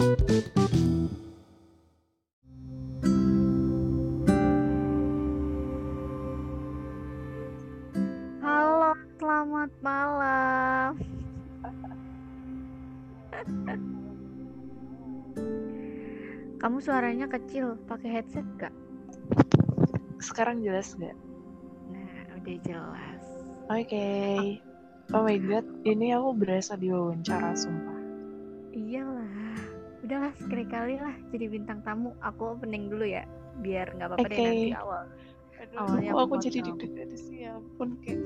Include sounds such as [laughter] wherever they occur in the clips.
Halo, selamat malam. Kamu suaranya kecil, pakai headset gak? Sekarang jelas gak? Nah, udah jelas. Oke. Oh my god, ini aku berasa diwawancara sumpah. Sekali-kali lah jadi bintang tamu. Aku opening dulu ya, biar nggak apa-apa deh Oke. nanti awal. Aduh, Awalnya aku aku jadi deg-degan sih ya ampun kayak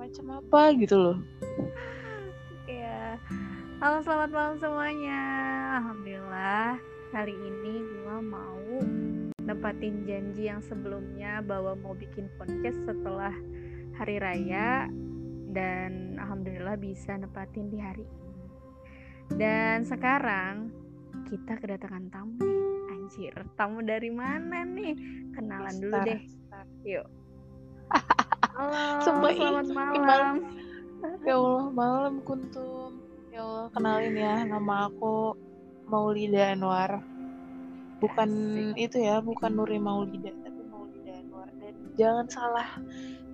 macam apa gitu loh. [laughs] Ya, halo selamat malam semuanya. Alhamdulillah kali ini gua mau nempatin janji yang sebelumnya bahwa mau bikin podcast setelah hari raya dan alhamdulillah bisa nempatin di hari ini. Dan sekarang kita kedatangan tamu nih. Anjir, tamu dari mana nih? Kenalan dulu Star, deh. Star. Yuk. Halo, Sumpah, selamat malam. malam. Ya Allah, malam kuntum. Ya Allah, kenalin ya nama aku Maulida Anwar. Bukan Asik. itu ya, bukan Nuri Maulida, tapi Maulida Anwar. Dan jangan salah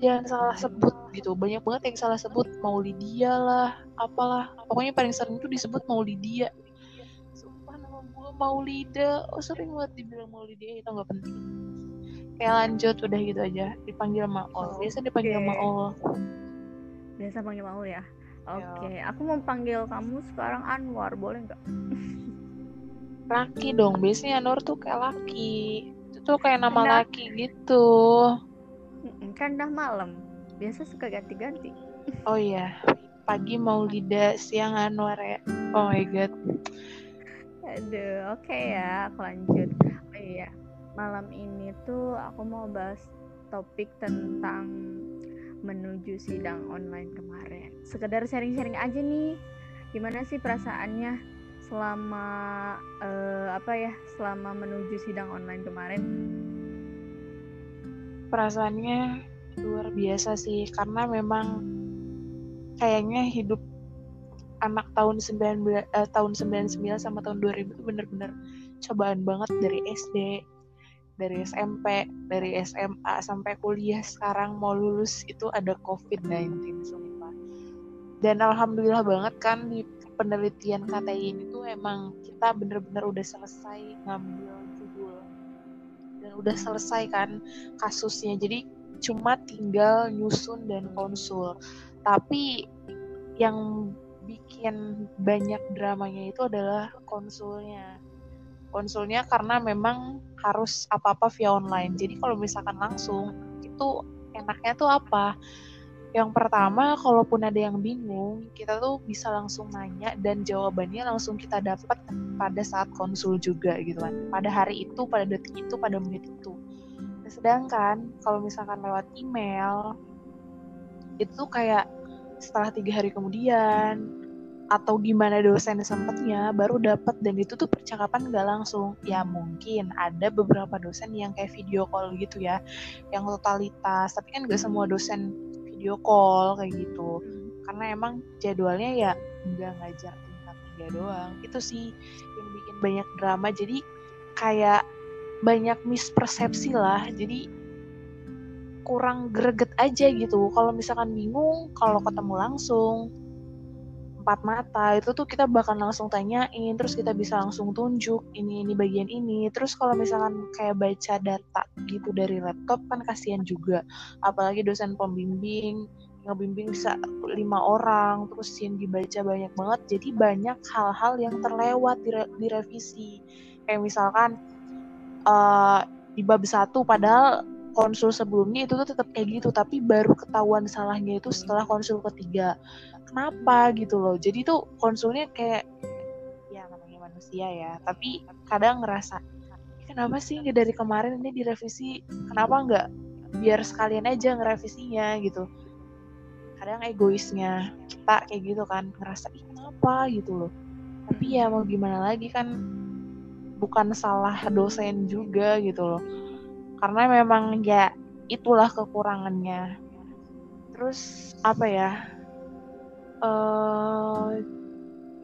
jangan salah sebut gitu. Banyak banget yang salah sebut Maulidia lah, apalah. Pokoknya paling sering itu disebut Maulidia. Maulida. Oh sering banget dibilang Maulidia itu nggak penting. Kayak lanjut udah gitu aja. Dipanggil Maul. Biasa dipanggil Oke. Maul. Biasa panggil Maul ya. Ya. Oke, aku mau panggil kamu sekarang Anwar, boleh nggak? [laughs] Laki dong. Biasanya Anwar tuh kayak laki. Itu tuh kayak nama Kenapa? laki gitu. Kan udah malam. Biasa suka ganti-ganti. Oh iya. Pagi Maulida, siang Anwar ya. Oh my god. Aduh, oke ya, aku lanjut. Oh iya, malam ini tuh aku mau bahas topik tentang menuju sidang online kemarin. Sekedar sharing-sharing aja nih. Gimana sih perasaannya selama eh, apa ya? Selama menuju sidang online kemarin? Perasaannya luar biasa sih. Karena memang kayaknya hidup anak tahun 19 eh, tahun 99 sama tahun 2000 itu bener-bener cobaan banget dari SD, dari SMP, dari SMA sampai kuliah sekarang mau lulus itu ada COVID-19 sumpah. Dan alhamdulillah banget kan di penelitian KTI ini tuh emang kita bener-bener udah selesai ngambil judul dan udah selesai kan kasusnya. Jadi cuma tinggal nyusun dan konsul. Tapi yang bikin banyak dramanya itu adalah konsulnya. Konsulnya karena memang harus apa-apa via online. Jadi kalau misalkan langsung itu enaknya tuh apa? Yang pertama, kalaupun ada yang bingung, kita tuh bisa langsung nanya dan jawabannya langsung kita dapat pada saat konsul juga gitu kan. Pada hari itu, pada detik itu, pada menit itu. Nah, sedangkan kalau misalkan lewat email, itu kayak setelah tiga hari kemudian atau gimana dosen sempetnya baru dapat dan itu tuh percakapan nggak langsung. Ya mungkin ada beberapa dosen yang kayak video call gitu ya yang totalitas. Tapi kan nggak semua dosen video call kayak gitu. Karena emang jadwalnya ya nggak ngajar tingkat tiga doang. Itu sih yang bikin banyak drama. Jadi kayak banyak mispersepsi lah. Jadi kurang greget aja gitu. Kalau misalkan bingung kalau ketemu langsung empat mata itu tuh kita bakal langsung tanyain terus kita bisa langsung tunjuk ini ini bagian ini. Terus kalau misalkan kayak baca data gitu dari laptop kan kasihan juga. Apalagi dosen pembimbing ngebimbing bisa lima orang terus yang dibaca banyak banget jadi banyak hal-hal yang terlewat di, kayak misalkan eh, di bab satu padahal konsul sebelumnya itu tuh tetap kayak gitu tapi baru ketahuan salahnya itu setelah konsul ketiga kenapa gitu loh. Jadi tuh konsulnya kayak ya namanya manusia ya tapi kadang ngerasa kenapa sih nggak dari kemarin ini direvisi? Kenapa nggak? Biar sekalian aja ngerevisinya gitu. Kadang egoisnya kita kayak gitu kan ngerasa ih kenapa? gitu loh. Tapi ya mau gimana lagi kan bukan salah dosen juga gitu loh. Karena memang ya itulah kekurangannya. Terus apa ya eh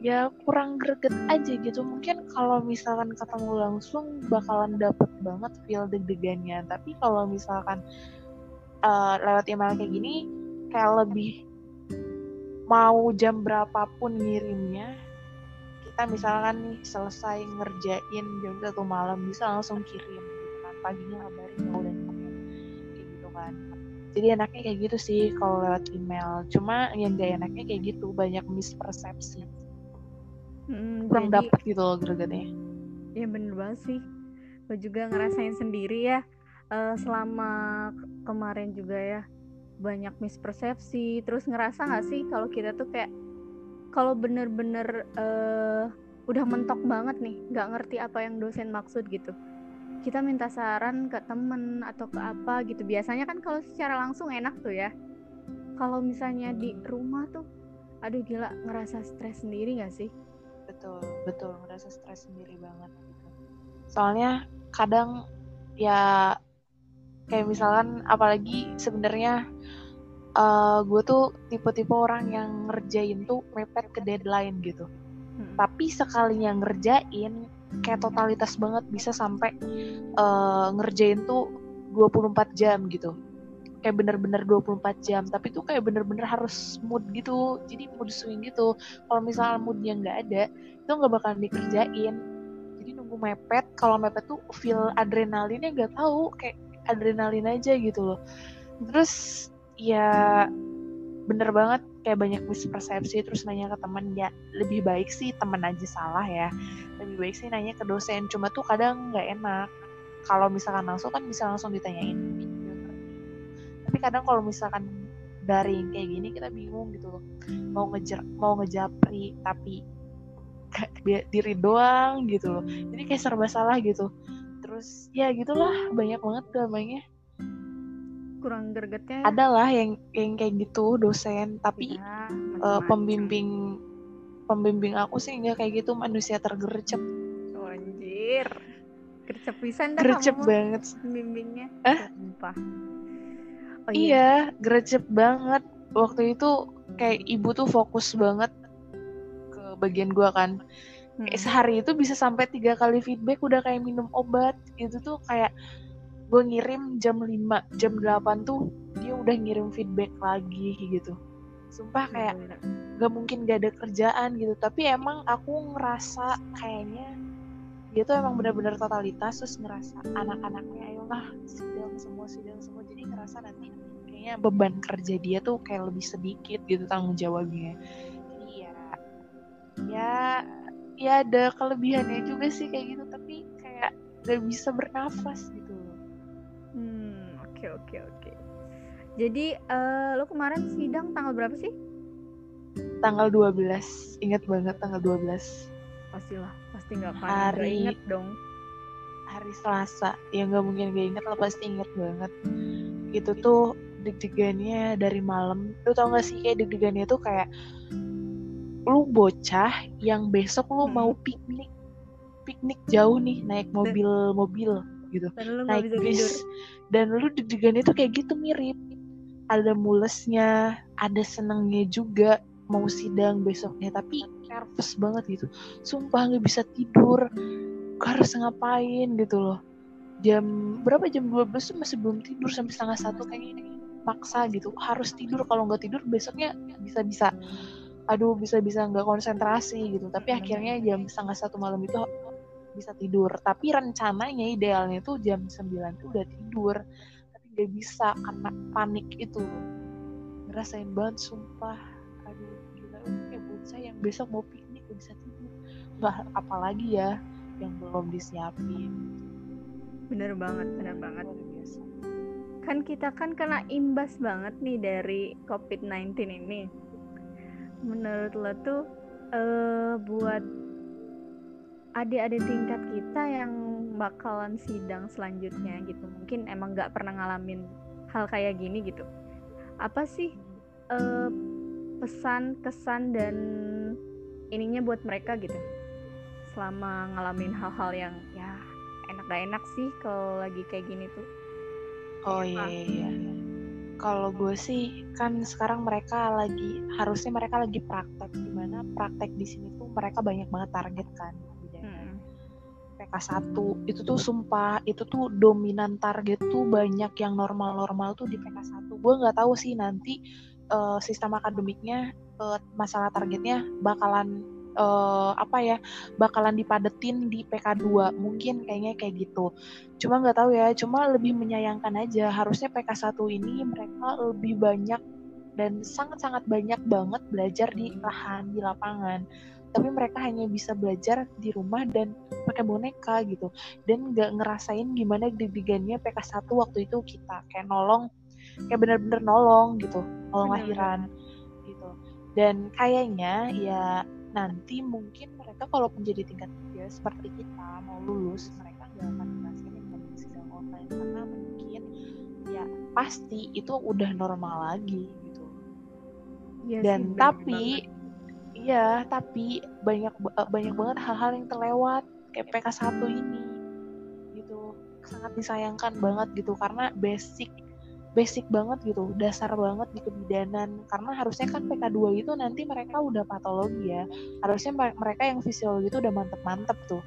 ya kurang greget aja gitu. Mungkin kalau misalkan ketemu langsung bakalan dapet banget feel deg-degannya. Tapi kalau misalkan uh, lewat email kayak gini kayak lebih mau jam berapapun ngirimnya kita misalkan nih selesai ngerjain jam satu malam bisa langsung kirim gitu kan. Paginya kabarin mau dan kayak gitu kan jadi enaknya kayak gitu sih kalau lewat email. Cuma yang gak enaknya kayak gitu banyak mispersepsi. Hmm, kurang jadi, dapet gitu loh gregetnya. Ya bener banget sih. Gue juga ngerasain sendiri ya uh, selama kemarin juga ya banyak mispersepsi. Terus ngerasa gak sih kalau kita tuh kayak kalau bener-bener uh, udah mentok banget nih nggak ngerti apa yang dosen maksud gitu kita minta saran ke temen atau ke apa gitu. Biasanya kan kalau secara langsung enak tuh ya. Kalau misalnya di rumah tuh aduh gila ngerasa stres sendiri gak sih? Betul betul ngerasa stres sendiri banget soalnya kadang ya kayak misalkan apalagi sebenarnya uh, gue tuh tipe-tipe orang yang ngerjain tuh mepet ke deadline gitu. Hmm. tapi sekalinya ngerjain kayak totalitas banget bisa sampai uh, ngerjain tuh 24 jam gitu. Kayak bener-bener 24 jam tapi tuh kayak bener-bener harus mood gitu jadi mood swing gitu. Kalau misalnya moodnya nggak ada itu nggak bakalan dikerjain. Jadi nunggu mepet kalau mepet tuh feel adrenalinnya nggak tahu kayak adrenalin aja gitu loh. Terus ya bener banget kayak banyak mispersepsi terus nanya ke temen ya lebih baik sih temen aja salah ya. Lebih baik sih nanya ke dosen cuma tuh kadang nggak enak. Kalau misalkan langsung kan bisa langsung ditanyain. Tapi kadang kalau misalkan daring kayak gini kita bingung gitu loh. Mau ngejar mau ngejapri tapi diri doang gitu loh. Jadi kayak serba salah gitu. Terus ya gitulah banyak banget dramanya kurang gregetnya. Ada lah yang yang kayak gitu dosen. Tapi ya, uh, pembimbing pembimbing aku sih nggak kayak gitu manusia tergercep. Oh, anjir. Gercep pisan dah gercep banget. pembimbingnya? Eh? oh, iya. iya gercep banget. Waktu itu kayak ibu tuh fokus banget ke bagian gua kan. Hmm. kayak sehari itu bisa sampai tiga kali feedback udah kayak minum obat. Itu tuh kayak gue ngirim jam 5 jam 8 tuh dia udah ngirim feedback lagi gitu. Sumpah kayak gak mungkin gak ada kerjaan gitu. Tapi emang aku ngerasa kayaknya dia tuh emang benar-benar totalitas terus ngerasa anak-anaknya ayolah sidang semua sidang semua. Jadi ngerasa nanti kayaknya beban kerja dia tuh kayak lebih sedikit gitu tanggung jawabnya. Jadi ya ya ya ada kelebihannya juga sih kayak gitu. Tapi kayak gak bisa bernafas gitu oke oke oke. Jadi uh, lo kemarin sidang tanggal berapa sih? Tanggal 12 ingat banget tanggal 12 pastilah pasti nggak hari inget dong. Hari Selasa. Ya nggak mungkin gak inget lo pasti inget banget. Itu tuh deg-degannya dari malam. Lu tau gak sih kayak deg-degannya tuh kayak lu bocah yang besok lu hmm. mau piknik. Piknik jauh nih naik mobil-mobil gitu. Naik bis dan lu deg-degannya tuh kayak gitu mirip. Ada mulesnya ada senengnya juga mau sidang besoknya tapi nervous banget gitu. Sumpah nggak bisa tidur harus ngapain gitu loh. Jam berapa jam 12 tuh masih belum tidur sampai setengah satu kayak gini maksa gitu. Harus tidur kalau nggak tidur besoknya bisa bisa aduh bisa bisa nggak konsentrasi gitu. Tapi akhirnya jam setengah satu malam itu bisa tidur. Tapi rencananya idealnya tuh jam 9 tuh udah tidur. Tapi nggak bisa karena panik itu. Ngerasain banget sumpah. Aduh gila. Kayak bocah yang besok mau piknik gak bisa tidur. Bah apalagi ya yang belum disiapin. Bener banget bener banget. kan kita kan kena imbas banget nih dari COVID-19 ini. Menurut lo tuh uh, buat adik-adik tingkat kita yang bakalan sidang selanjutnya gitu, mungkin emang nggak pernah ngalamin hal kayak gini gitu. Apa sih uh, pesan, kesan dan ininya buat mereka gitu? Selama ngalamin hal-hal yang ya enak gak enak sih kalau lagi kayak gini tuh oh iya iya, iya. kalau gue sih kan sekarang mereka lagi harusnya mereka lagi praktek di mana praktek di sini tuh mereka banyak banget target kan. PK1 itu tuh sumpah itu tuh dominan target tuh banyak yang normal-normal tuh di PK1 gue nggak tahu sih nanti eh, sistem akademiknya eh, masalah targetnya bakalan eh, apa ya bakalan dipadetin di PK2 mungkin kayaknya kayak gitu. Cuma nggak tahu ya cuma lebih menyayangkan aja. Harusnya PK1 ini mereka lebih banyak dan sangat-sangat banyak banget belajar di lahan di lapangan. Tapi mereka hanya bisa belajar di rumah dan pakai boneka gitu. Dan nggak ngerasain gimana deg-degannya PK1 waktu itu kita. Kayak nolong kayak bener-bener nolong gitu. Nolong lahiran gitu. Dan kayaknya ya nanti mungkin mereka kalau menjadi tingkat tiga seperti kita mau lulus mereka nggak akan ngerasain yang namanya sidang online. Karena mungkin ya pasti itu udah normal lagi gitu. Sih, dan bener tapi iya tapi banyak ba- banyak banget hal-hal yang terlewat kayak PK1 ini gitu. Sangat disayangkan banget gitu karena basic basic banget gitu dasar banget di kebidanan. Karena harusnya kan PK2 itu nanti mereka udah patologi ya. Harusnya mer- mereka yang fisiologi itu udah mantep-mantep tuh.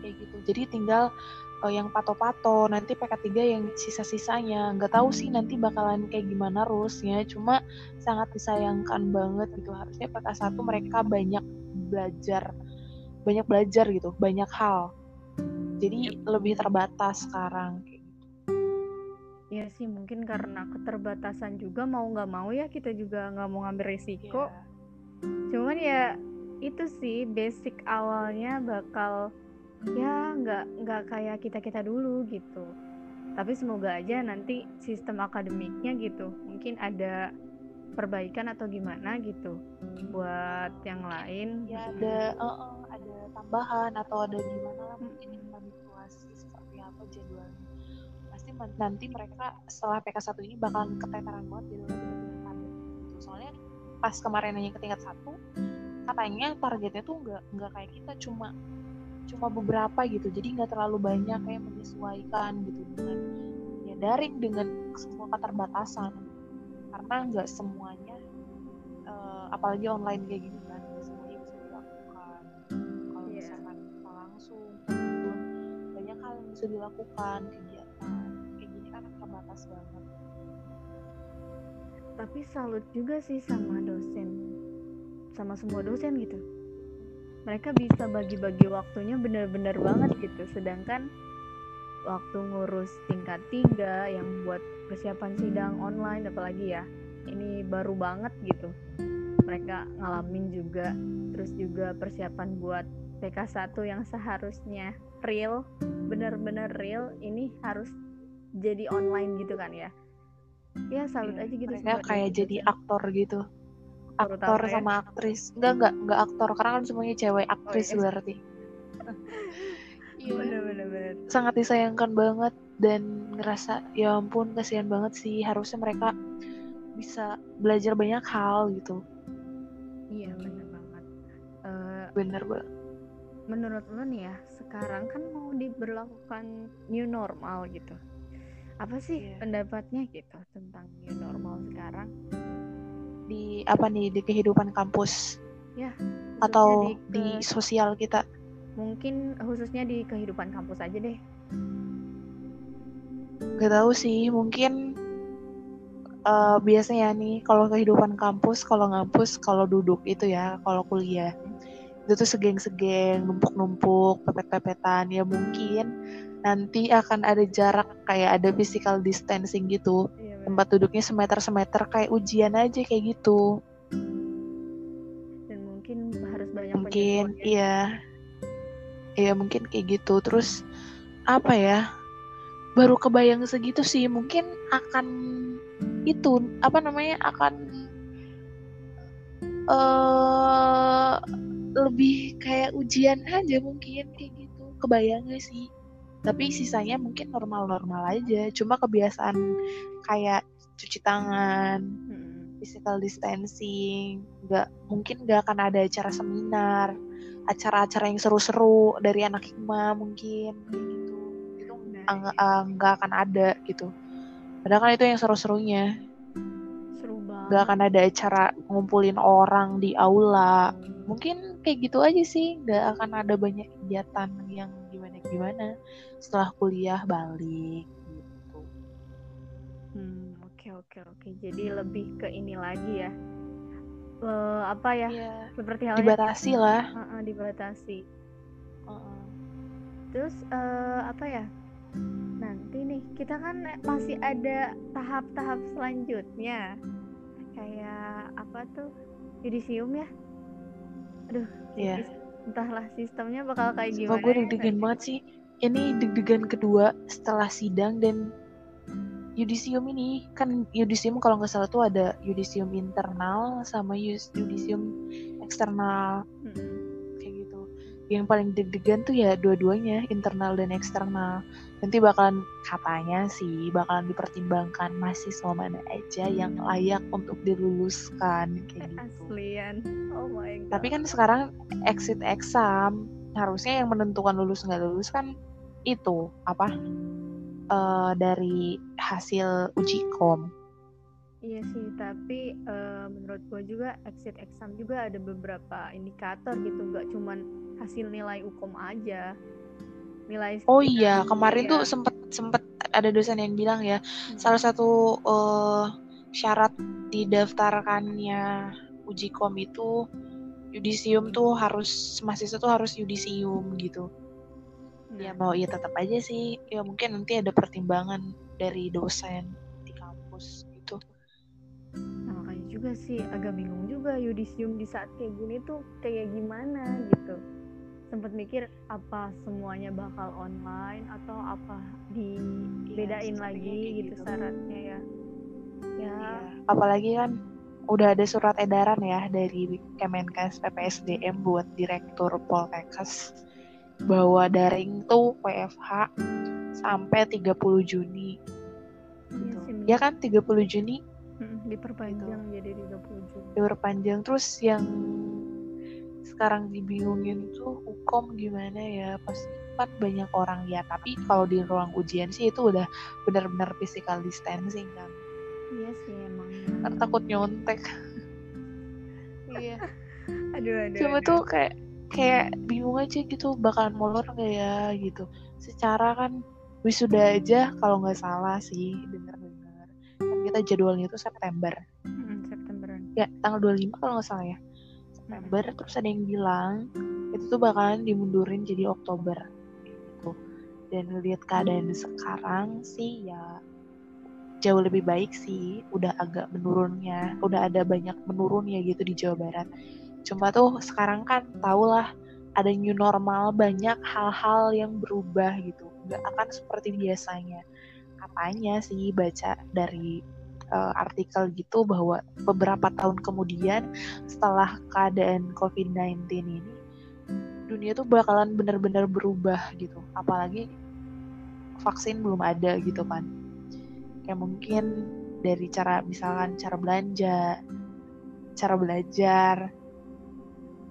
Kayak gitu. Jadi tinggal eh, yang pato-pato nanti PK3 yang sisa-sisanya. Nggak tahu sih nanti bakalan kayak gimana rulesnya. Cuma sangat disayangkan banget gitu. Harusnya PK1 mereka banyak belajar banyak belajar gitu banyak hal jadi lebih terbatas sekarang kayak gitu. Iya sih mungkin karena keterbatasan juga mau nggak mau ya kita juga nggak mau ngambil risiko. Iya. Cuman ya itu sih basic awalnya bakal ya nggak nggak kayak kita kita dulu gitu. Tapi semoga aja nanti sistem akademiknya gitu mungkin ada perbaikan atau gimana gitu buat yang lain. ya ada eh, eh, ada tambahan atau ada gimana lah mungkin yang manipulasi seperti apa jadwalnya. Pasti nanti mereka setelah PK1 ini bakalan keteteran banget jadwalnya bener-bener padat gitu. Soalnya pas kemarin nanya ke tingkat satu katanya targetnya tuh nggak nggak kayak kita cuma cuma beberapa gitu. Jadi nggak terlalu banyak kayak menyesuaikan gitu dengan ya daring dengan semua keterbatasan. Karena nggak semuanya eh, apalagi online kayak gini kan hal yang bisa dilakukan kegiatan kayak gini kan terbatas banget Tapi salut juga sih sama dosen, sama semua dosen gitu. Mereka bisa bagi-bagi waktunya bener-bener banget gitu. Sedangkan waktu ngurus tingkat tiga yang buat persiapan sidang online apalagi ya, ini baru banget gitu. Mereka ngalamin juga, terus juga persiapan buat PK1 yang seharusnya real, bener-bener real, ini harus jadi online gitu kan ya. Ya salut Iya, aja gitu mereka sama kayak jadi aktor gitu Aktor aktor utama ya? sama aktris enggak enggak enggak aktor karena kan semuanya cewek aktris iya. berarti [laughs] Iya. bener bener bener sangat disayangkan banget dan ngerasa ya ampun kasihan banget sih harusnya mereka bisa belajar banyak hal gitu iya bener banget Eh, bener banget menurut lo nih ya sekarang kan mau diberlakukan new normal gitu. Apa sih Iya. pendapatnya gitu tentang new normal sekarang? Di apa nih di kehidupan kampus? Ya atau di, ke- di sosial kita? Mungkin khususnya di kehidupan kampus aja deh. Gak tahu sih, mungkin eh, biasanya nih kalau kehidupan kampus, kalau ngampus, kalau duduk itu ya, kalau kuliah itu tuh segeng-segeng, numpuk-numpuk, pepet-pepetan ya mungkin nanti akan ada jarak kayak ada physical distancing gitu, iya tempat duduknya semeter-semeter kayak ujian aja kayak gitu, dan mungkin harus banyak mungkin penyesuaian. iya, iya mungkin kayak gitu, terus apa ya? Baru kebayang segitu sih, mungkin akan itu apa namanya akan eh lebih kayak ujian aja mungkin kayak gitu. Kebayangnya sih? Tapi sisanya mungkin normal-normal aja. Cuma kebiasaan kayak cuci tangan Mm-mm. physical distancing nggak mungkin nggak akan ada acara seminar acara-acara yang seru-seru dari anak hikmah mungkin kayak gitu. Itu ah, nggak akan ada gitu. Padahal kan itu yang seru-serunya. Seru banget. Gak akan ada acara ngumpulin orang di aula. Mungkin kayak gitu aja sih gak akan ada banyak kegiatan yang gimana-gimana setelah kuliah balik gitu Hmm, oke oke oke. Jadi lebih ke ini lagi ya. Eh, apa ya? Iya, Seperti halnya dibatasi lah Heeh, dibatasi. Heeh. Terus eh, apa ya? Nanti nih kita kan masih ada tahap-tahap selanjutnya. Kayak apa tuh? Yudisium ya? Aduh, Iya. entahlah sistemnya bakal kayak Sumpah gimana. gue ya deg-degan nanti. banget sih. Ini deg-degan kedua setelah sidang dan yudisium ini kan yudisium kalau nggak salah tuh ada yudisium internal sama yudisium eksternal Mm-mm. Yang paling deg-degan tuh ya dua-duanya internal dan eksternal. Nanti bakalan katanya sih bakalan dipertimbangkan mahasiswa mana aja yang layak untuk diluluskan kayak gitu. Aslian. Oh my god. Tapi kan sekarang exit exam harusnya yang menentukan lulus nggak lulus kan itu apa eh, dari hasil uji kom. Iya sih, tapi eh, menurut gue juga exit exam juga ada beberapa indikator gitu, nggak cuman hasil nilai ukom aja. Nilai Oh iya kemarin ya. tuh sempet sempet ada dosen yang bilang ya Hmm. salah satu eh, syarat didaftarkannya uji kom itu yudisium tuh harus mahasiswa tuh harus yudisium gitu. Ya Nah, mau ya tetap aja sih ya mungkin nanti ada pertimbangan dari dosen juga sih agak bingung juga yudisium di saat kayak gini tuh kayak gimana gitu. Sempet mikir apa semuanya bakal online atau apa dibedain sepertinya lagi gitu gitu. syaratnya ya. Ya, Iya, apalagi kan udah ada surat edaran ya dari Kemenkes PPSDM buat direktur Poltekkes bahwa daring tuh WFH sampai 30 Juni. iya Gitu. Ya kan 30 Juni Mm, diperpanjang jadi 30 Juni. diperpanjang terus yang sekarang dibingungin tuh hukum gimana ya pasti kan banyak orang ya tapi kalau di ruang ujian sih itu udah benar-benar physical distancing kan Iya sih emang. Ntar takut nyontek iya Aduh aduh. cuma aduh. tuh kayak kayak bingung aja gitu bakalan molor nggak ya gitu secara kan wisuda aja kalau nggak salah sih dengar-dengar kan kita jadwalnya itu September. Mm, Septemberan. ya tanggal 25 kalau nggak salah ya. September terus ada yang bilang itu tuh bakalan dimundurin jadi Oktober gitu. Dan lihat keadaan sekarang sih ya jauh lebih baik sih udah agak menurunnya udah ada banyak menurunnya gitu di Jawa Barat. Cuma tuh sekarang kan tau lah ada new normal banyak hal-hal yang berubah gitu. Nggak akan seperti biasanya katanya sih baca dari uh, artikel gitu bahwa beberapa tahun kemudian setelah keadaan COVID-19 ini dunia tuh bakalan benar-benar berubah gitu. Apalagi vaksin belum ada gitu kan. Kayak mungkin dari cara misalkan cara belanja cara belajar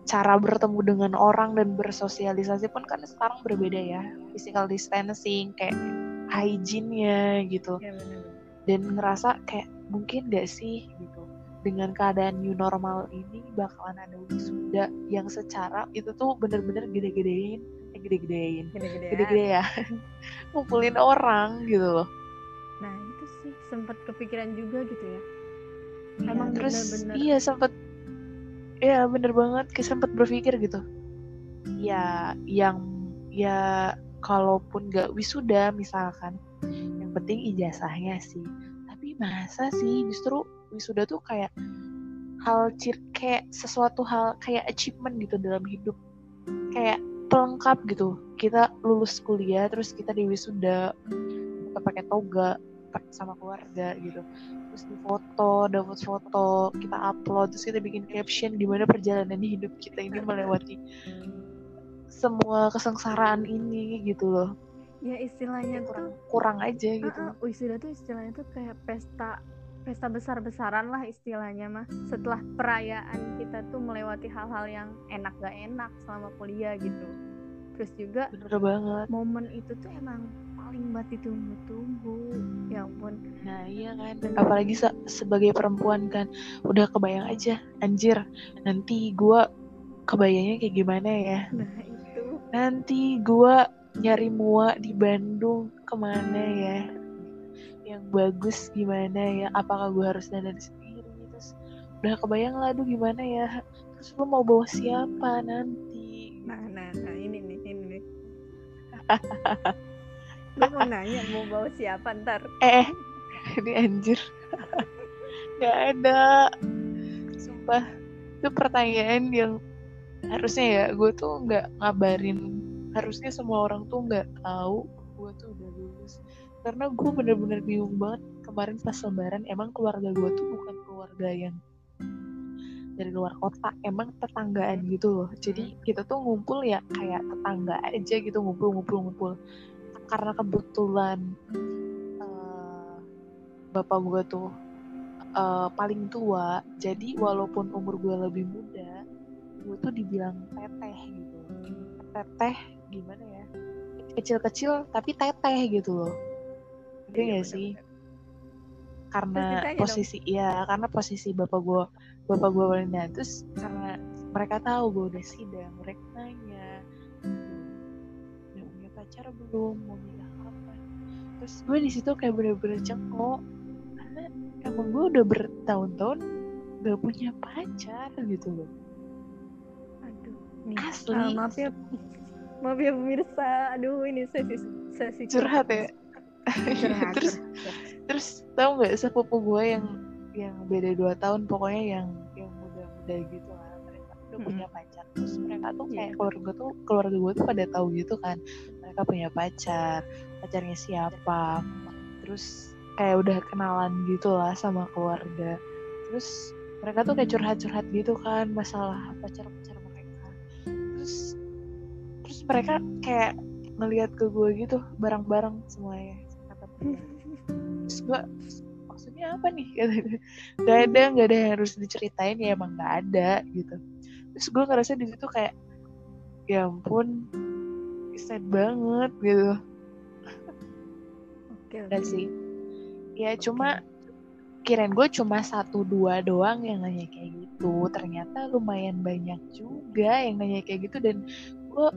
cara bertemu dengan orang dan bersosialisasi pun kan sekarang berbeda ya. Physical distancing kayak hygiene-nya gitu Ya benar. dan ngerasa kayak mungkin gak sih gitu dengan keadaan new normal ini bakalan ada wisuda yang secara itu tuh bener-bener gede-gedein eh, gede-gedein Gede-gede. gede-gede ya [laughs] ngumpulin orang gitu loh Nah itu sih sempat kepikiran juga gitu ya. Iya, Emang terus bener-bener. iya sempet ya bener banget kayak sempet berpikir gitu ya yang ya kalaupun gak wisuda misalkan yang penting ijazahnya sih. Tapi masa sih justru wisuda tuh kayak hal cir kayak sesuatu hal kayak achievement gitu dalam hidup. Kayak pelengkap gitu. Kita lulus kuliah terus kita di wisuda kita pakai toga sama keluarga gitu. Terus di foto dapat foto kita upload terus kita bikin caption gimana perjalanan hidup kita ini melewati semua kesengsaraan ini gitu loh. Ya istilahnya kurang tuh. kurang aja gitu. Uh, uh, wisuda tuh istilahnya tuh kayak pesta pesta besar-besaran lah istilahnya mah. Setelah perayaan kita tuh melewati hal-hal yang enak gak enak selama kuliah gitu. Terus juga bener banget. momen itu tuh emang paling banget ditunggu-tunggu. Ya ampun. Nah iya kan. Apalagi se sebagai perempuan kan. Udah kebayang aja anjir nanti gue kebayangnya kayak gimana ya? Nah nanti gue nyari mua di Bandung ke mana ya? Yang bagus gimana ya? Apakah gue harus dandan sendiri terus udah kebayang lah aduh gimana ya? Terus lu mau bawa siapa nanti? Nah nah nah ini nih ini nih. Lu mau nanya mau bawa siapa ntar? Eh ini anjir. [laughs] Nggak ada. Sumpah itu pertanyaan yang harusnya ya gue tuh nggak ngabarin harusnya semua orang tuh nggak tahu gue tuh udah lulus. Karena gue bener-bener bingung banget kemarin pas lebaran emang keluarga gue tuh bukan keluarga yang dari luar kota emang tetanggaan gitu loh. Jadi kita tuh ngumpul ya kayak tetangga aja gitu ngumpul ngumpul. Ngumpul karena kebetulan uh, bapak gue tuh uh, paling tua jadi walaupun umur gue lebih muda gue tuh dibilang teteh gitu. Teteh gimana ya? Kecil-kecil tapi teteh gitu loh. Iya gak sih? karena posisi dong. ya karena posisi bapak gue bapak gue paling terus karena mereka tahu gue udah sidang mereka nanya udah punya pacar belum? Mau nikah kapan? Terus gue di situ kayak bener-bener cengkok. Karena emang gue udah bertahun-tahun gak punya pacar gitu loh nih, asli. uh, maaf ya maaf ya pemirsa. Aduh ini sesi sesi curhat ya. Curhat, [laughs] terus terus tau nggak sepupu gue yang yang beda dua tahun pokoknya yang yang muda-muda gitu lah. Mereka udah hmm. punya pacar. Terus mereka tuh kayak yeah. keluarga tuh keluarga gue tuh pada tahu gitu kan. Mereka punya pacar. Pacarnya siapa? Terus kayak udah kenalan gitu lah sama keluarga. Terus mereka tuh kayak curhat-curhat gitu kan masalah pacar-pacar terus terus mereka kayak ngelihat ke gue gitu bareng-bareng semuanya. Kata terus gue maksudnya apa nih? [laughs] Gak ada gak ada yang harus diceritain ya emang gak ada gitu. Terus gue ngerasa di situ kayak ya ampun sad banget gitu. Oke okay, sih. Ya cuma kirain gue cuma satu dua doang yang nanya kayak gitu ternyata lumayan banyak juga yang nanya kayak gitu dan gue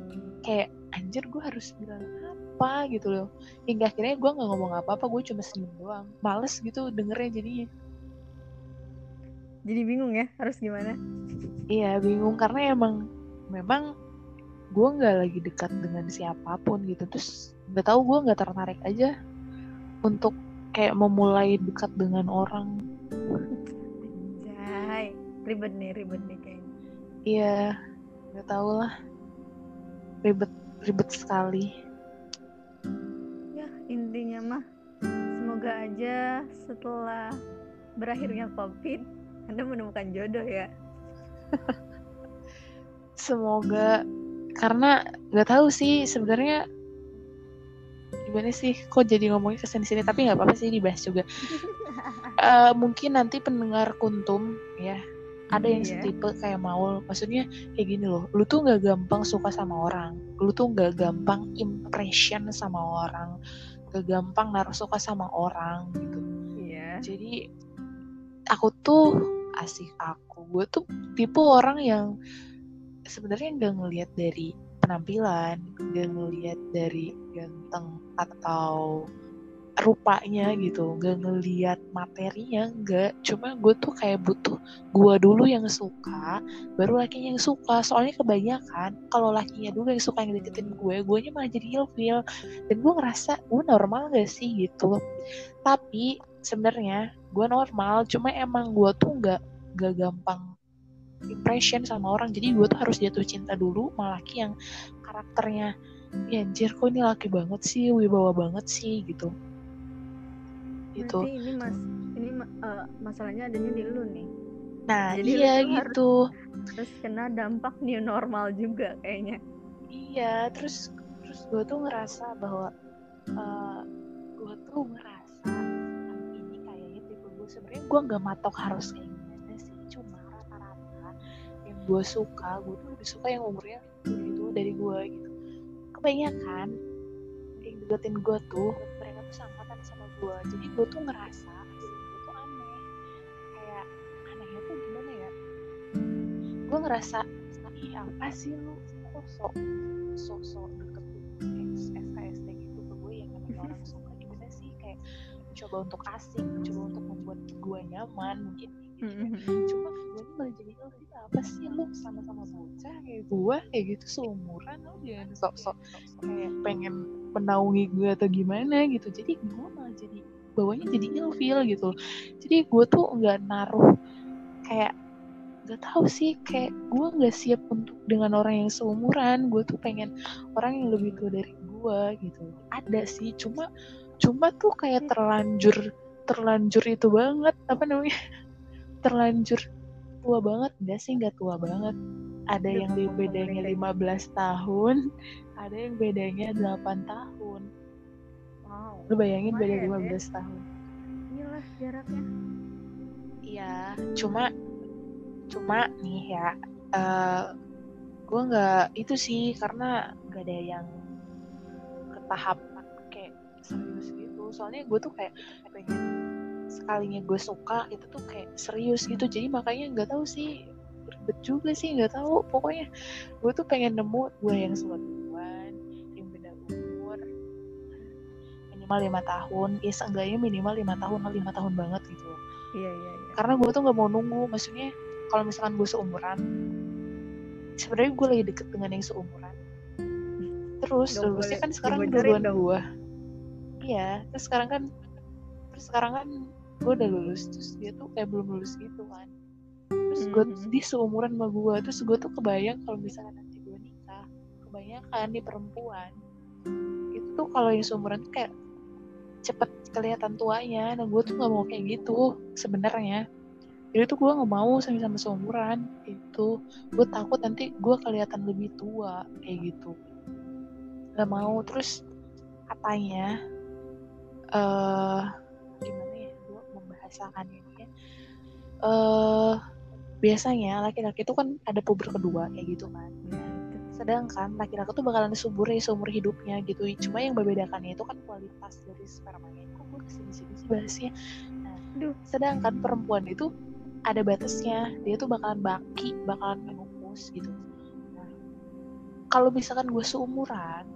kayak anjir gue harus bilang apa? gitu loh. Hingga akhirnya gue nggak ngomong apa-apa gue cuma senyum doang. Males gitu dengernya jadinya. Jadi bingung ya harus gimana? Iya bingung karena emang memang gue nggak lagi dekat dengan siapa pun gitu. Terus nggak tahu gue nggak tertarik aja untuk kayak memulai dekat dengan orang ribet nih ribet nih kayaknya. Iya nggak tahu lah. Ribet ribet sekali. Ya intinya mah semoga aja setelah berakhirnya covid anda menemukan jodoh ya. [laughs] Semoga karena nggak tahu sih sebenarnya gimana sih kok jadi ngomongin ke sini sini tapi nggak apa-apa sih dibahas juga. Uh, [laughs] mungkin nanti pendengar kuntum ya ada yang yeah. setipe kayak Maul maksudnya kayak gini loh lu tuh nggak gampang suka sama orang lu tuh nggak gampang impression sama orang gak gampang naruh suka sama orang gitu yeah. jadi aku tuh asik aku gue tuh tipe orang yang sebenarnya nggak ngelihat dari penampilan nggak ngelihat dari ganteng atau rupanya gitu gak ngeliat materinya enggak cuma gue tuh kayak butuh gue dulu yang suka baru lakinya yang suka. Soalnya kebanyakan kalau lakinya dulu yang suka yang deketin gue gue nya malah jadi ilfil. Dan gue ngerasa gue normal gak sih? gitu. Tapi sebenarnya gue normal cuma emang gue tuh nggak gak gampang impression sama orang. Jadi gue tuh harus jatuh cinta dulu sama laki yang karakternya ya anjir kok ini laki banget sih wibawa banget sih gitu gitu. Berarti ini mas ini uh, masalahnya adanya di lu nih. Nah Jadi iya gitu. terus kena dampak new normal juga kayaknya. Iya terus terus gue tuh ngerasa bahwa uh, eh, gue tuh ngerasa ini kayaknya tipe gue sebenarnya gue nggak matok harus kayak gimana sih cuma rata-rata yang gue suka gue tuh lebih suka yang umurnya itu dari gue gitu. Kebanyakan yang deketin gue tuh gue jadi gue tuh ngerasa gue tuh aneh. Kayak anehnya tuh gimana ya? Gue ngerasa ih apa sih lu? Kok sok sok sok deketin SKSD gitu ke gue yang namanya orang [laughs] suka gimana sih? Kayak mencoba untuk asik mencoba untuk membuat gue nyaman mungkin gitu ya. cuma gue malah jadi lu apa sih? Lu sama-sama bocah kayak gue kayak gitu seumuran lu jangan sok-sok kayak pengen menaungi gue atau gimana gitu. Jadi gue malah jadi bawahnya jadi ilfil gitu. Jadi gue tuh nggak naruh kayak nggak tahu sih kayak gue nggak siap untuk dengan orang yang seumuran. Gue tuh pengen orang yang lebih tua dari gue gitu. Ada sih cuma cuma tuh kayak terlanjur terlanjur itu banget. Apa namanya terlanjur tua banget enggak sih nggak tua banget. Ada Udah yang bedanya 15 tahun ada yang bedanya 8 tahun. Wow lu bayangin beda lumayan 15 ya. tahun. Inilah jaraknya. Iya cuma cuma nih ya eh gue nggak itu sih karena nggak ada yang ke tahap kayak serius gitu. Soalnya gue tuh kayak pengen sekalinya gue suka itu tuh kayak serius gitu. Jadi makanya nggak tahu sih ribet juga sih nggak tahu. Pokoknya gue tuh pengen nemu gue yang duluan yang beda umur minimal lima tahun. Ya seenggaknya minimal lima tahun lima tahun banget gitu. Iya iya iya. Karena gue tuh nggak mau nunggu. Maksudnya kalau misalkan gue seumuran sebenarnya gue lagi deket dengan yang seumuran. Terus Nggak lulusnya boleh kan sekarang duluan gue iya terus sekarang kan terus sekarang kan gue udah lulus terus dia tuh kayak belum lulus gitu kan. Terus gue Mhm. dia seumuran sama gue terus gue tuh kebayang kalau misalkan nanti gue nikah kebanyakan nih perempuan itu tuh kalau yang seumuran tuh kayak cepet kelihatan tuanya. Nah gue tuh nggak mau kayak gitu sebenarnya. Jadi tuh gue nggak mau sama-sama seumuran itu gue takut nanti gue kelihatan lebih tua kayak gitu. Nggak mau. Terus katanya gue membahasakannya ini ya. Eh biasanya laki-laki itu kan ada puber kedua kayak gitu kan. Sedangkan laki-laki tuh bakalan subur ya seumur hidupnya gitu. Cuma yang membedakannya itu kan kualitas dari spermanya. Kok gue ke sini-sini sih bahasnya? Nah, sedangkan perempuan itu ada batasnya. Dia tuh bakalan baki bakalan mengukus gitu. Nah, kalau misalkan gue seumuran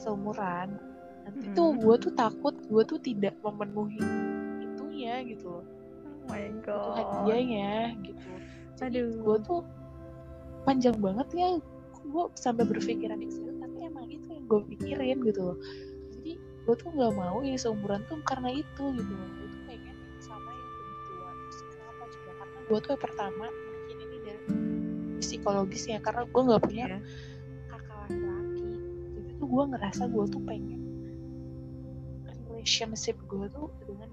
seumuran nanti tuh Hmm. gue tuh takut gue tuh tidak memenuhi itunya gitu loh. Oh my itu god. hadiahnya gitu. Jadi gue tuh panjang banget ya gue sampai berpikiran di situ tapi emang itu yang gue pikirin gitu loh. Jadi gue tuh nggak mau ya seumuran tuh karena itu gitu loh. Gue tuh pengen sama yang lebih tua. Terus kenapa coba karena gue tuh yang pertama mungkin ini dari psikologis ya karena gue nggak punya Iya. kakak laki-laki. Jadi tuh gue ngerasa gue tuh pengen relationship gue tuh dengan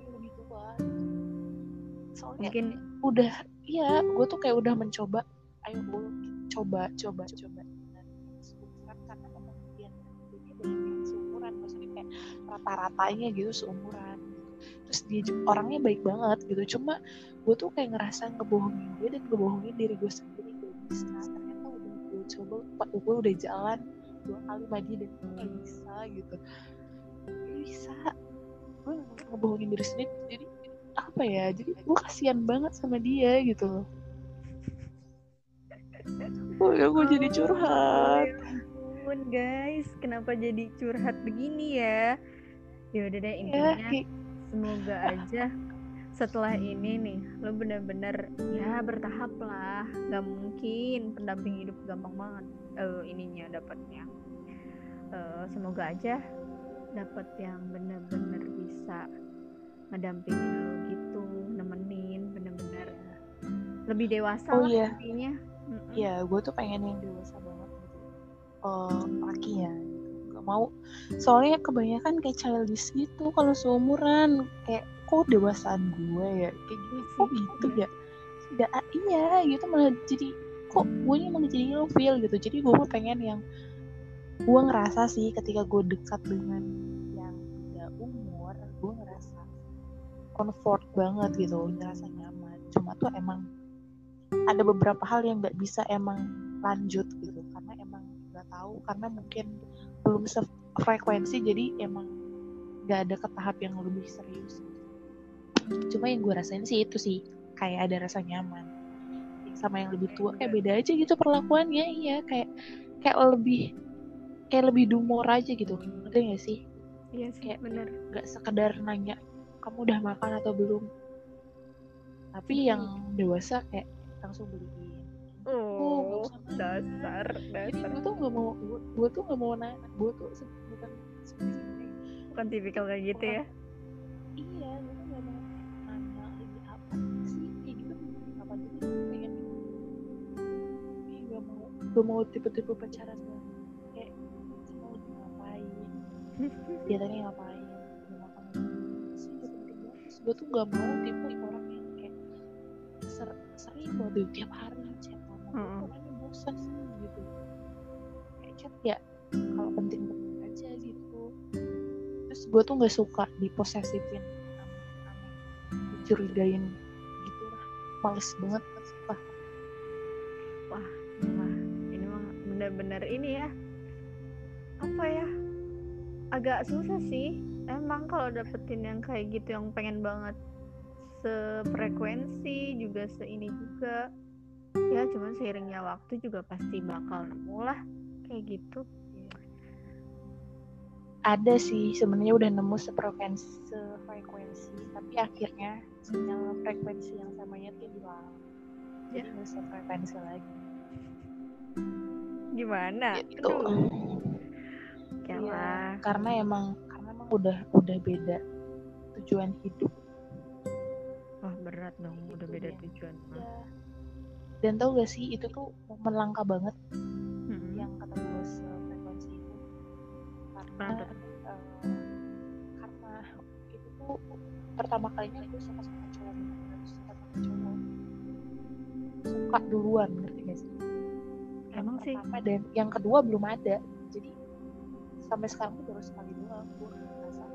soalnya mungkin udah iya gue tuh kayak udah mencoba ayo gue coba coba coba. Seumuran karena memang dia dia banyak yang seumuran maksudnya kayak rata-ratanya gitu seumuran. Terus dia orangnya baik banget gitu. Cuma gue tuh kayak ngerasa ngebohongin dia dan ngebohongin diri gue sendiri gak bisa. Ternyata udah gue coba gue udah jalan dua kali dia dan gue gak bisa gitu. Gak bisa. Gue ngebohongin diri sendiri jadi apa ya jadi gue kasihan banget sama dia gitu loh. Oh ya gue jadi curhat. Ya ampun guys, kenapa jadi curhat begini ya? Ya udah deh Ya, intinya kayak- semoga [laughs] aja setelah ini nih lo bener-bener ya bertahap lah. Nggak mungkin pendamping hidup gampang banget eh, ininya dapatnya. Eh, semoga aja dapat yang bener-bener bisa ngedampingin lo lebih dewasa Oh lah iya. intinya Mm-mm. ya gue tuh pengen yang dewasa banget gitu. Oh, laki ya. Gitu. Gak mau. Soalnya kebanyakan kayak childish gitu kalau seumuran kayak kok dewasaan gue ya kayak gitu. Iya Kok gitu iya. ya? Tidak iya gitu malah jadi kok gue malah jadi ilfeel gitu. Jadi gue pengen yang gue ngerasa sih ketika gue dekat dengan yang beda umur gue ngerasa comfort banget gitu ngerasa nyaman cuma tuh emang ada beberapa hal yang nggak bisa emang lanjut gitu. Karena emang nggak tahu karena mungkin belum se frekuensi jadi emang nggak ada ke tahap yang lebih serius. Cuma yang gue rasain sih itu sih kayak ada rasa nyaman. Sama yang lebih tua kayak beda aja gitu perlakuannya iya. Kayak kayak lebih kayak lebih dumor aja gitu. Ngerti gak sih? Iya sih Kayak- bener. nggak sekedar nanya kamu udah makan atau belum? Tapi yang dewasa kayak langsung beliin. Oh nggak usah dasar jadi dasar. gue tuh nggak mau gue, gue tuh nggak mau nanya gue tuh bukan bukan tipikal kayak gitu ya? Iya gue tuh nggak mau nanya lagi apa sih kayak gitu. Apa gue pengen kayak gak mau gak mau tipe-tipe pacaran kayak lagi ngapain? [laughs] Dia tadi ngapain sih gue tuh gak mau tipe orang banget tiap hari chat Mm-mm. orangnya bosan gitu. Kayak chat ya kalau penting-penting aja gitu. Terus gue tuh nggak suka diposesifin dicurigain gitu lah males banget sumpah. Wah ini mah benar-benar ini ya. Apa ya? Agak susah sih. Emang kalau dapetin yang kayak gitu yang pengen banget sefrekuensi juga seini juga. Ya cuman seiringnya waktu juga pasti bakal nemu lah kayak gitu. Ada sih sebenarnya udah nemu sefrekuensi sefrekuensi tapi akhirnya sinyal frekuensi yang samanya tuh hilang. Ya. jadi nggak sefrekuensi lagi. Gimana? Gitu. Oke Iya, lah karena emang karena emang udah udah beda tujuan hidup berat dong Gitu udah beda dia. tujuan mah. ya dan tau gak sih itu tuh momen langka banget Mm-mm. yang kata gue sefrekuensi itu karena eh, karena itu tuh pertama kalinya gue suka sama cowok suka sama cowok suka duluan ngerti gak sih yang Emang sih. pertama dan yang kedua belum ada jadi sampai sekarang tuh baru sekali doang gue ngerasa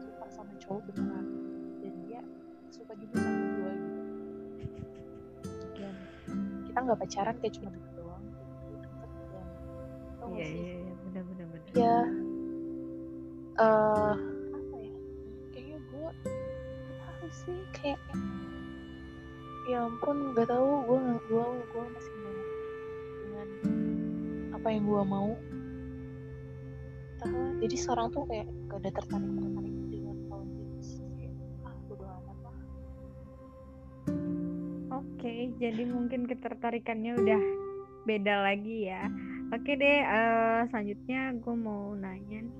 suka sama cowok beneran dan dia suka juga sama kita nggak pacaran kayak cuma deket doang iya iya iya. Benar benar benar. Ya eh apa ya? Kayaknya gue tahu sih kayak ya ampun nggak tahu. Gue gue gue masih banyak dengan apa yang gue mau. Tahu jadi sekarang tuh kayak gak ada tertarik tertarik Oke, jadi mungkin ketertarikannya udah beda lagi ya. Oke deh, eh, selanjutnya gue mau nanya nih.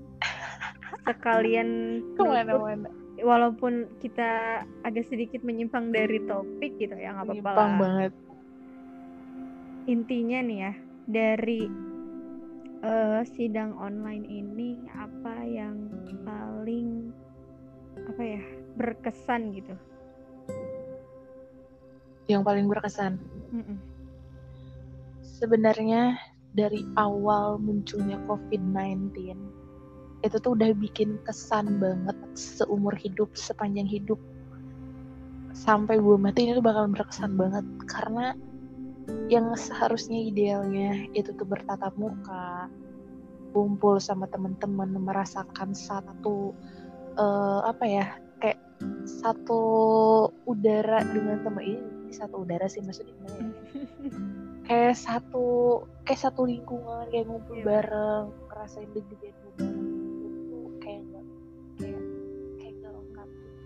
Sekalian [laughs] ke mana-mana walaupun kita agak sedikit menyimpang dari topik gitu ya, nggak apa-apa lah. banget Intinya nih ya, dari eh, sidang online ini apa yang paling apa ya berkesan gitu? Yang paling berkesan. Mm-mm. sebenarnya dari awal munculnya COVID-19 itu tuh udah bikin kesan banget seumur hidup, sepanjang hidup. Sampai gue mati ini tuh bakal berkesan banget karena yang seharusnya idealnya itu tuh bertatap muka, kumpul sama teman-teman, merasakan satu eh, apa ya kayak satu udara dengan teman ini satu udara sih maksudnya gimana ya? [laughs] kayak satu kayak satu lingkungan kayak ngumpul Iya. bareng ngerasain deg-degan bareng itu kayak nggak kayak kayak lengkap gitu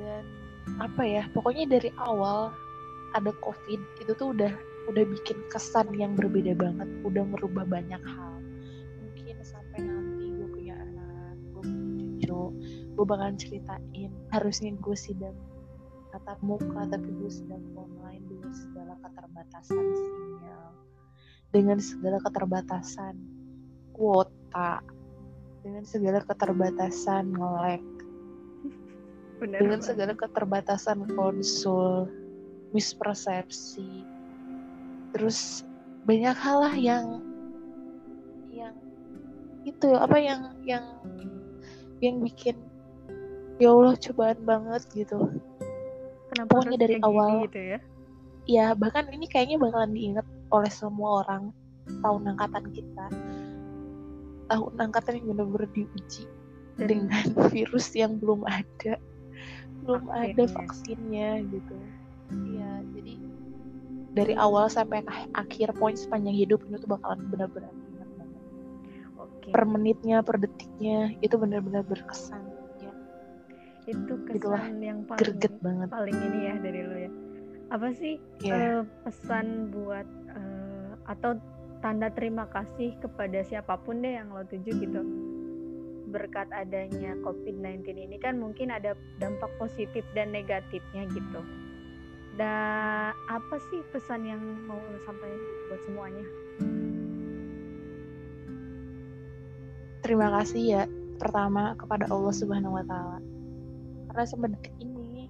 dan apa ya pokoknya dari awal ada covid itu tuh udah udah bikin kesan yang berbeda banget udah merubah banyak hal mungkin sampai nanti gue punya anak gue punya cucu gue bakalan ceritain harusnya gue sidang tatap muka tapi gue sedang online dengan segala keterbatasan sinyal. Dengan segala keterbatasan kuota. Dengan segala keterbatasan nge-lag. Bener dengan banget. segala keterbatasan konsul mispersepsi. Terus banyak hal lah yang yang itu apa yang yang yang bikin ya Allah cobaan banget gitu Kenapa pokoknya harus dari kayak gini awal. gitu ya? ya bahkan ini kayaknya bakalan diingat oleh semua orang tahun angkatan kita tahun angkatan yang benar-benar diuji Dan- dengan [laughs] virus yang belum ada belum ada Vaksinnya. vaksinnya gitu iya jadi dari awal sampai ak- akhir poin sepanjang hidup itu tuh bakalan benar-benar ingat banget Oke. per menitnya per detiknya itu benar-benar berkesan itu Itulah, kesan yang paling greget banget paling ini ya dari lo ya. Apa sih ya eh, pesan buat eh, atau tanda terima kasih kepada siapa pun deh yang lo tuju gitu berkat adanya COVID-19 ini kan mungkin ada dampak positif dan negatifnya gitu. Dan apa sih pesan yang mau lo sampaikan buat semuanya? terima kasih ya pertama kepada Allah Subhanahu Wa Taala karena detik ini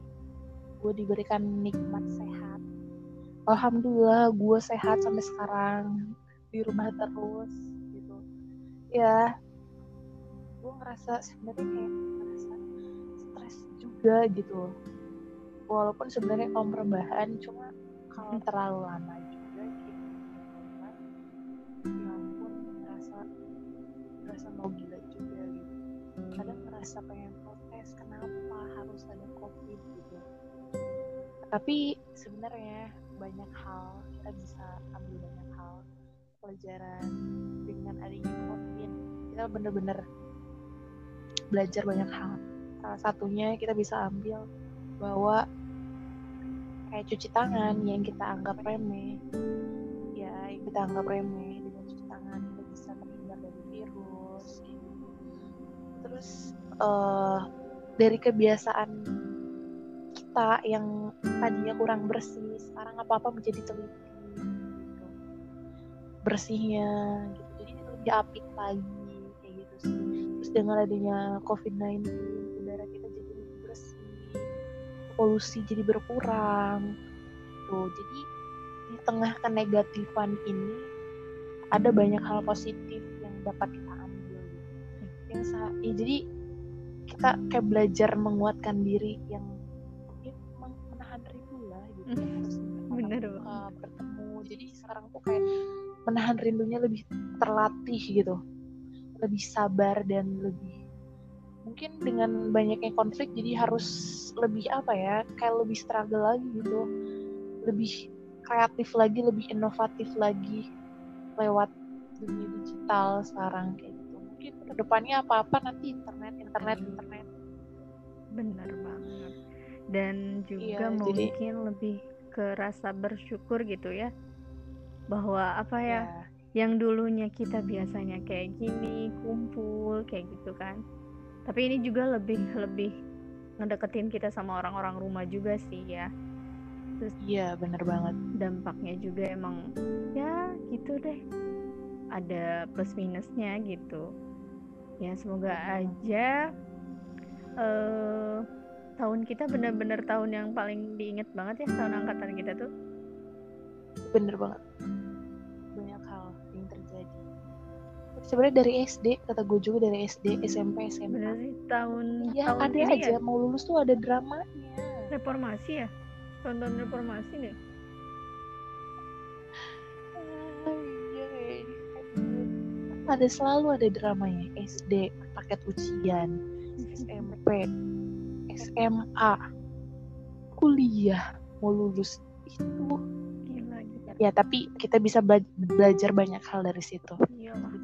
gue diberikan nikmat sehat. Alhamdulillah gue sehat sampai sekarang di rumah terus gitu. Ya gue ngerasa sebenarnya kayak ngerasa stres juga gitu. Walaupun sebenarnya kaum rebahan cuma kalau terlalu lama juga gitu ya ampun ngerasa ngerasa mau gila juga gitu. Kadang ngerasa pengen protes kenapa harus ada covid gitu? Tapi sebenarnya banyak hal kita bisa ambil banyak hal pelajaran dengan adanya covid. Kita bener-bener belajar banyak hal. Salah satunya kita bisa ambil bahwa kayak cuci tangan yang kita anggap remeh ya yang kita anggap remeh dengan cuci tangan kita bisa terhindar dari virus gitu. terus eh, dari kebiasaan kita yang tadinya kurang bersih sekarang apa apa menjadi teliti. Gitu bersihnya gitu. Jadi lebih apik lagi kayak gitu sih. Terus dengan adanya covid-19 udara kita jadi lebih bersih polusi jadi berkurang tuh jadi di tengah kenegatifan ini ada banyak hal positif yang dapat kita ambil gitu. yang ya, jadi kita kayak belajar menguatkan diri yang ya, menahan rindu lah gitu. Harus Bener banget. bertemu. Jadi sekarang tuh kayak menahan rindunya lebih terlatih gitu. Lebih sabar dan lebih mungkin dengan banyaknya konflik jadi harus lebih apa ya kayak lebih struggle lagi gitu. Lebih kreatif lagi lebih inovatif lagi lewat dunia digital sekarang kayak mungkin ke depannya apa apa nanti internet internet internet Bener banget. Dan juga Iya, jadi- mungkin lebih ke rasa bersyukur gitu ya. Bahwa apa ya, yang dulunya kita biasanya kayak gini, kumpul kayak gitu kan. Tapi ini juga lebih lebih ngedeketin kita sama orang-orang rumah juga sih ya. iya bener banget Dampaknya juga emang ya gitu deh. Ada plus minusnya gitu. Ya semoga aja eh tahun kita benar-benar tahun yang paling diinget banget ya tahun angkatan kita tuh. bener banget banyak hal yang terjadi sebenarnya dari SD kata gue juga dari SD SMP SMA Bener sih tahun Iya tahun ada aja ya mau lulus tuh ada dramanya reformasi ya. Tahun-tahun reformasi nih. Ada selalu ada dramanya. SD paket ujian. SMP SMA kuliah mau lulus itu. Gila gila. ya tapi kita bisa bela- belajar banyak hal dari situ.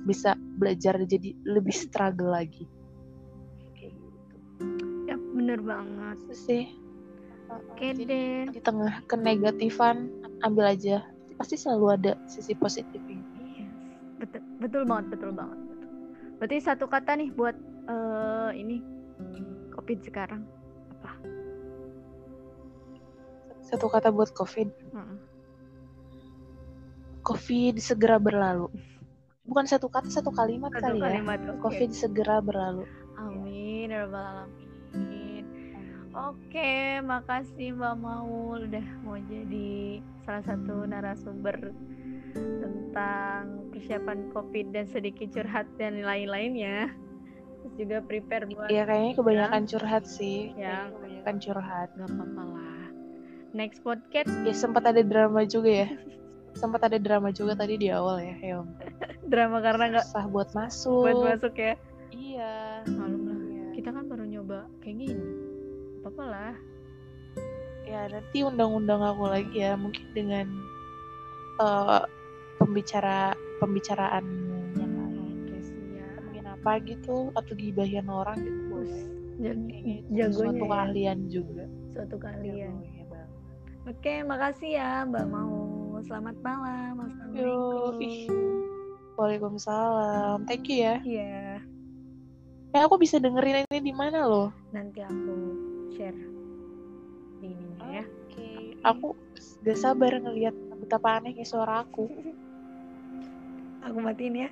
Bisa belajar jadi lebih struggle lagi. Kayak gitu. Ya bener banget. itu sih. Oke deh. di tengah kenegatifan ambil aja. Pasti selalu ada sisi positifnya betul, banget, betul banget. Betul. Berarti satu kata nih buat eh, ini COVID sekarang apa? satu kata buat covid Heeh. covid segera berlalu bukan satu kata satu kalimat Satu kali ya kalimat. oke. covid segera berlalu Amin, ya rabbal alamin. Oke, makasih Mbak Maul udah mau jadi salah satu narasumber tentang persiapan COVID dan sedikit curhat dan lain-lainnya. Terus juga prepare buat ya kayaknya kebanyakan curhat sih. Ya. Kebanyakan curhat. Nggak apa-apa lah. Next podcast. Ya sempat ada drama juga ya. Sempat ada drama juga tadi di awal ya Heong [laughs] drama karena nggak susah buat masuk. buat masuk ya? Iya. Malum lah. Iya. kita kan baru nyoba. Kayak gini lah. Ya nanti undang-undang aku lagi ya mungkin dengan eh, pembicara pembicaraan yang lain mungkin apa gitu atau gibahin orang gitu boleh. Jag- kayaknya itu jagonya suatu ya. keahlian juga. Suatu kalian Jagonya banget. oke makasih ya mbak mau. Selamat malam assalamualaikum. Waalaikumsalam. Thank you ya. Iya. Eh aku bisa dengerin ini di mana loh? Nanti aku share di ininya ya. Oke. Aku gak sabar ngelihat betapa anehnya suara aku. Aku matiin ya